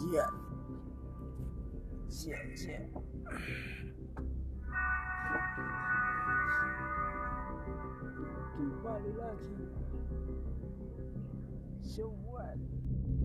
姐姐姐嗯嗯嗯嗯嗯嗯嗯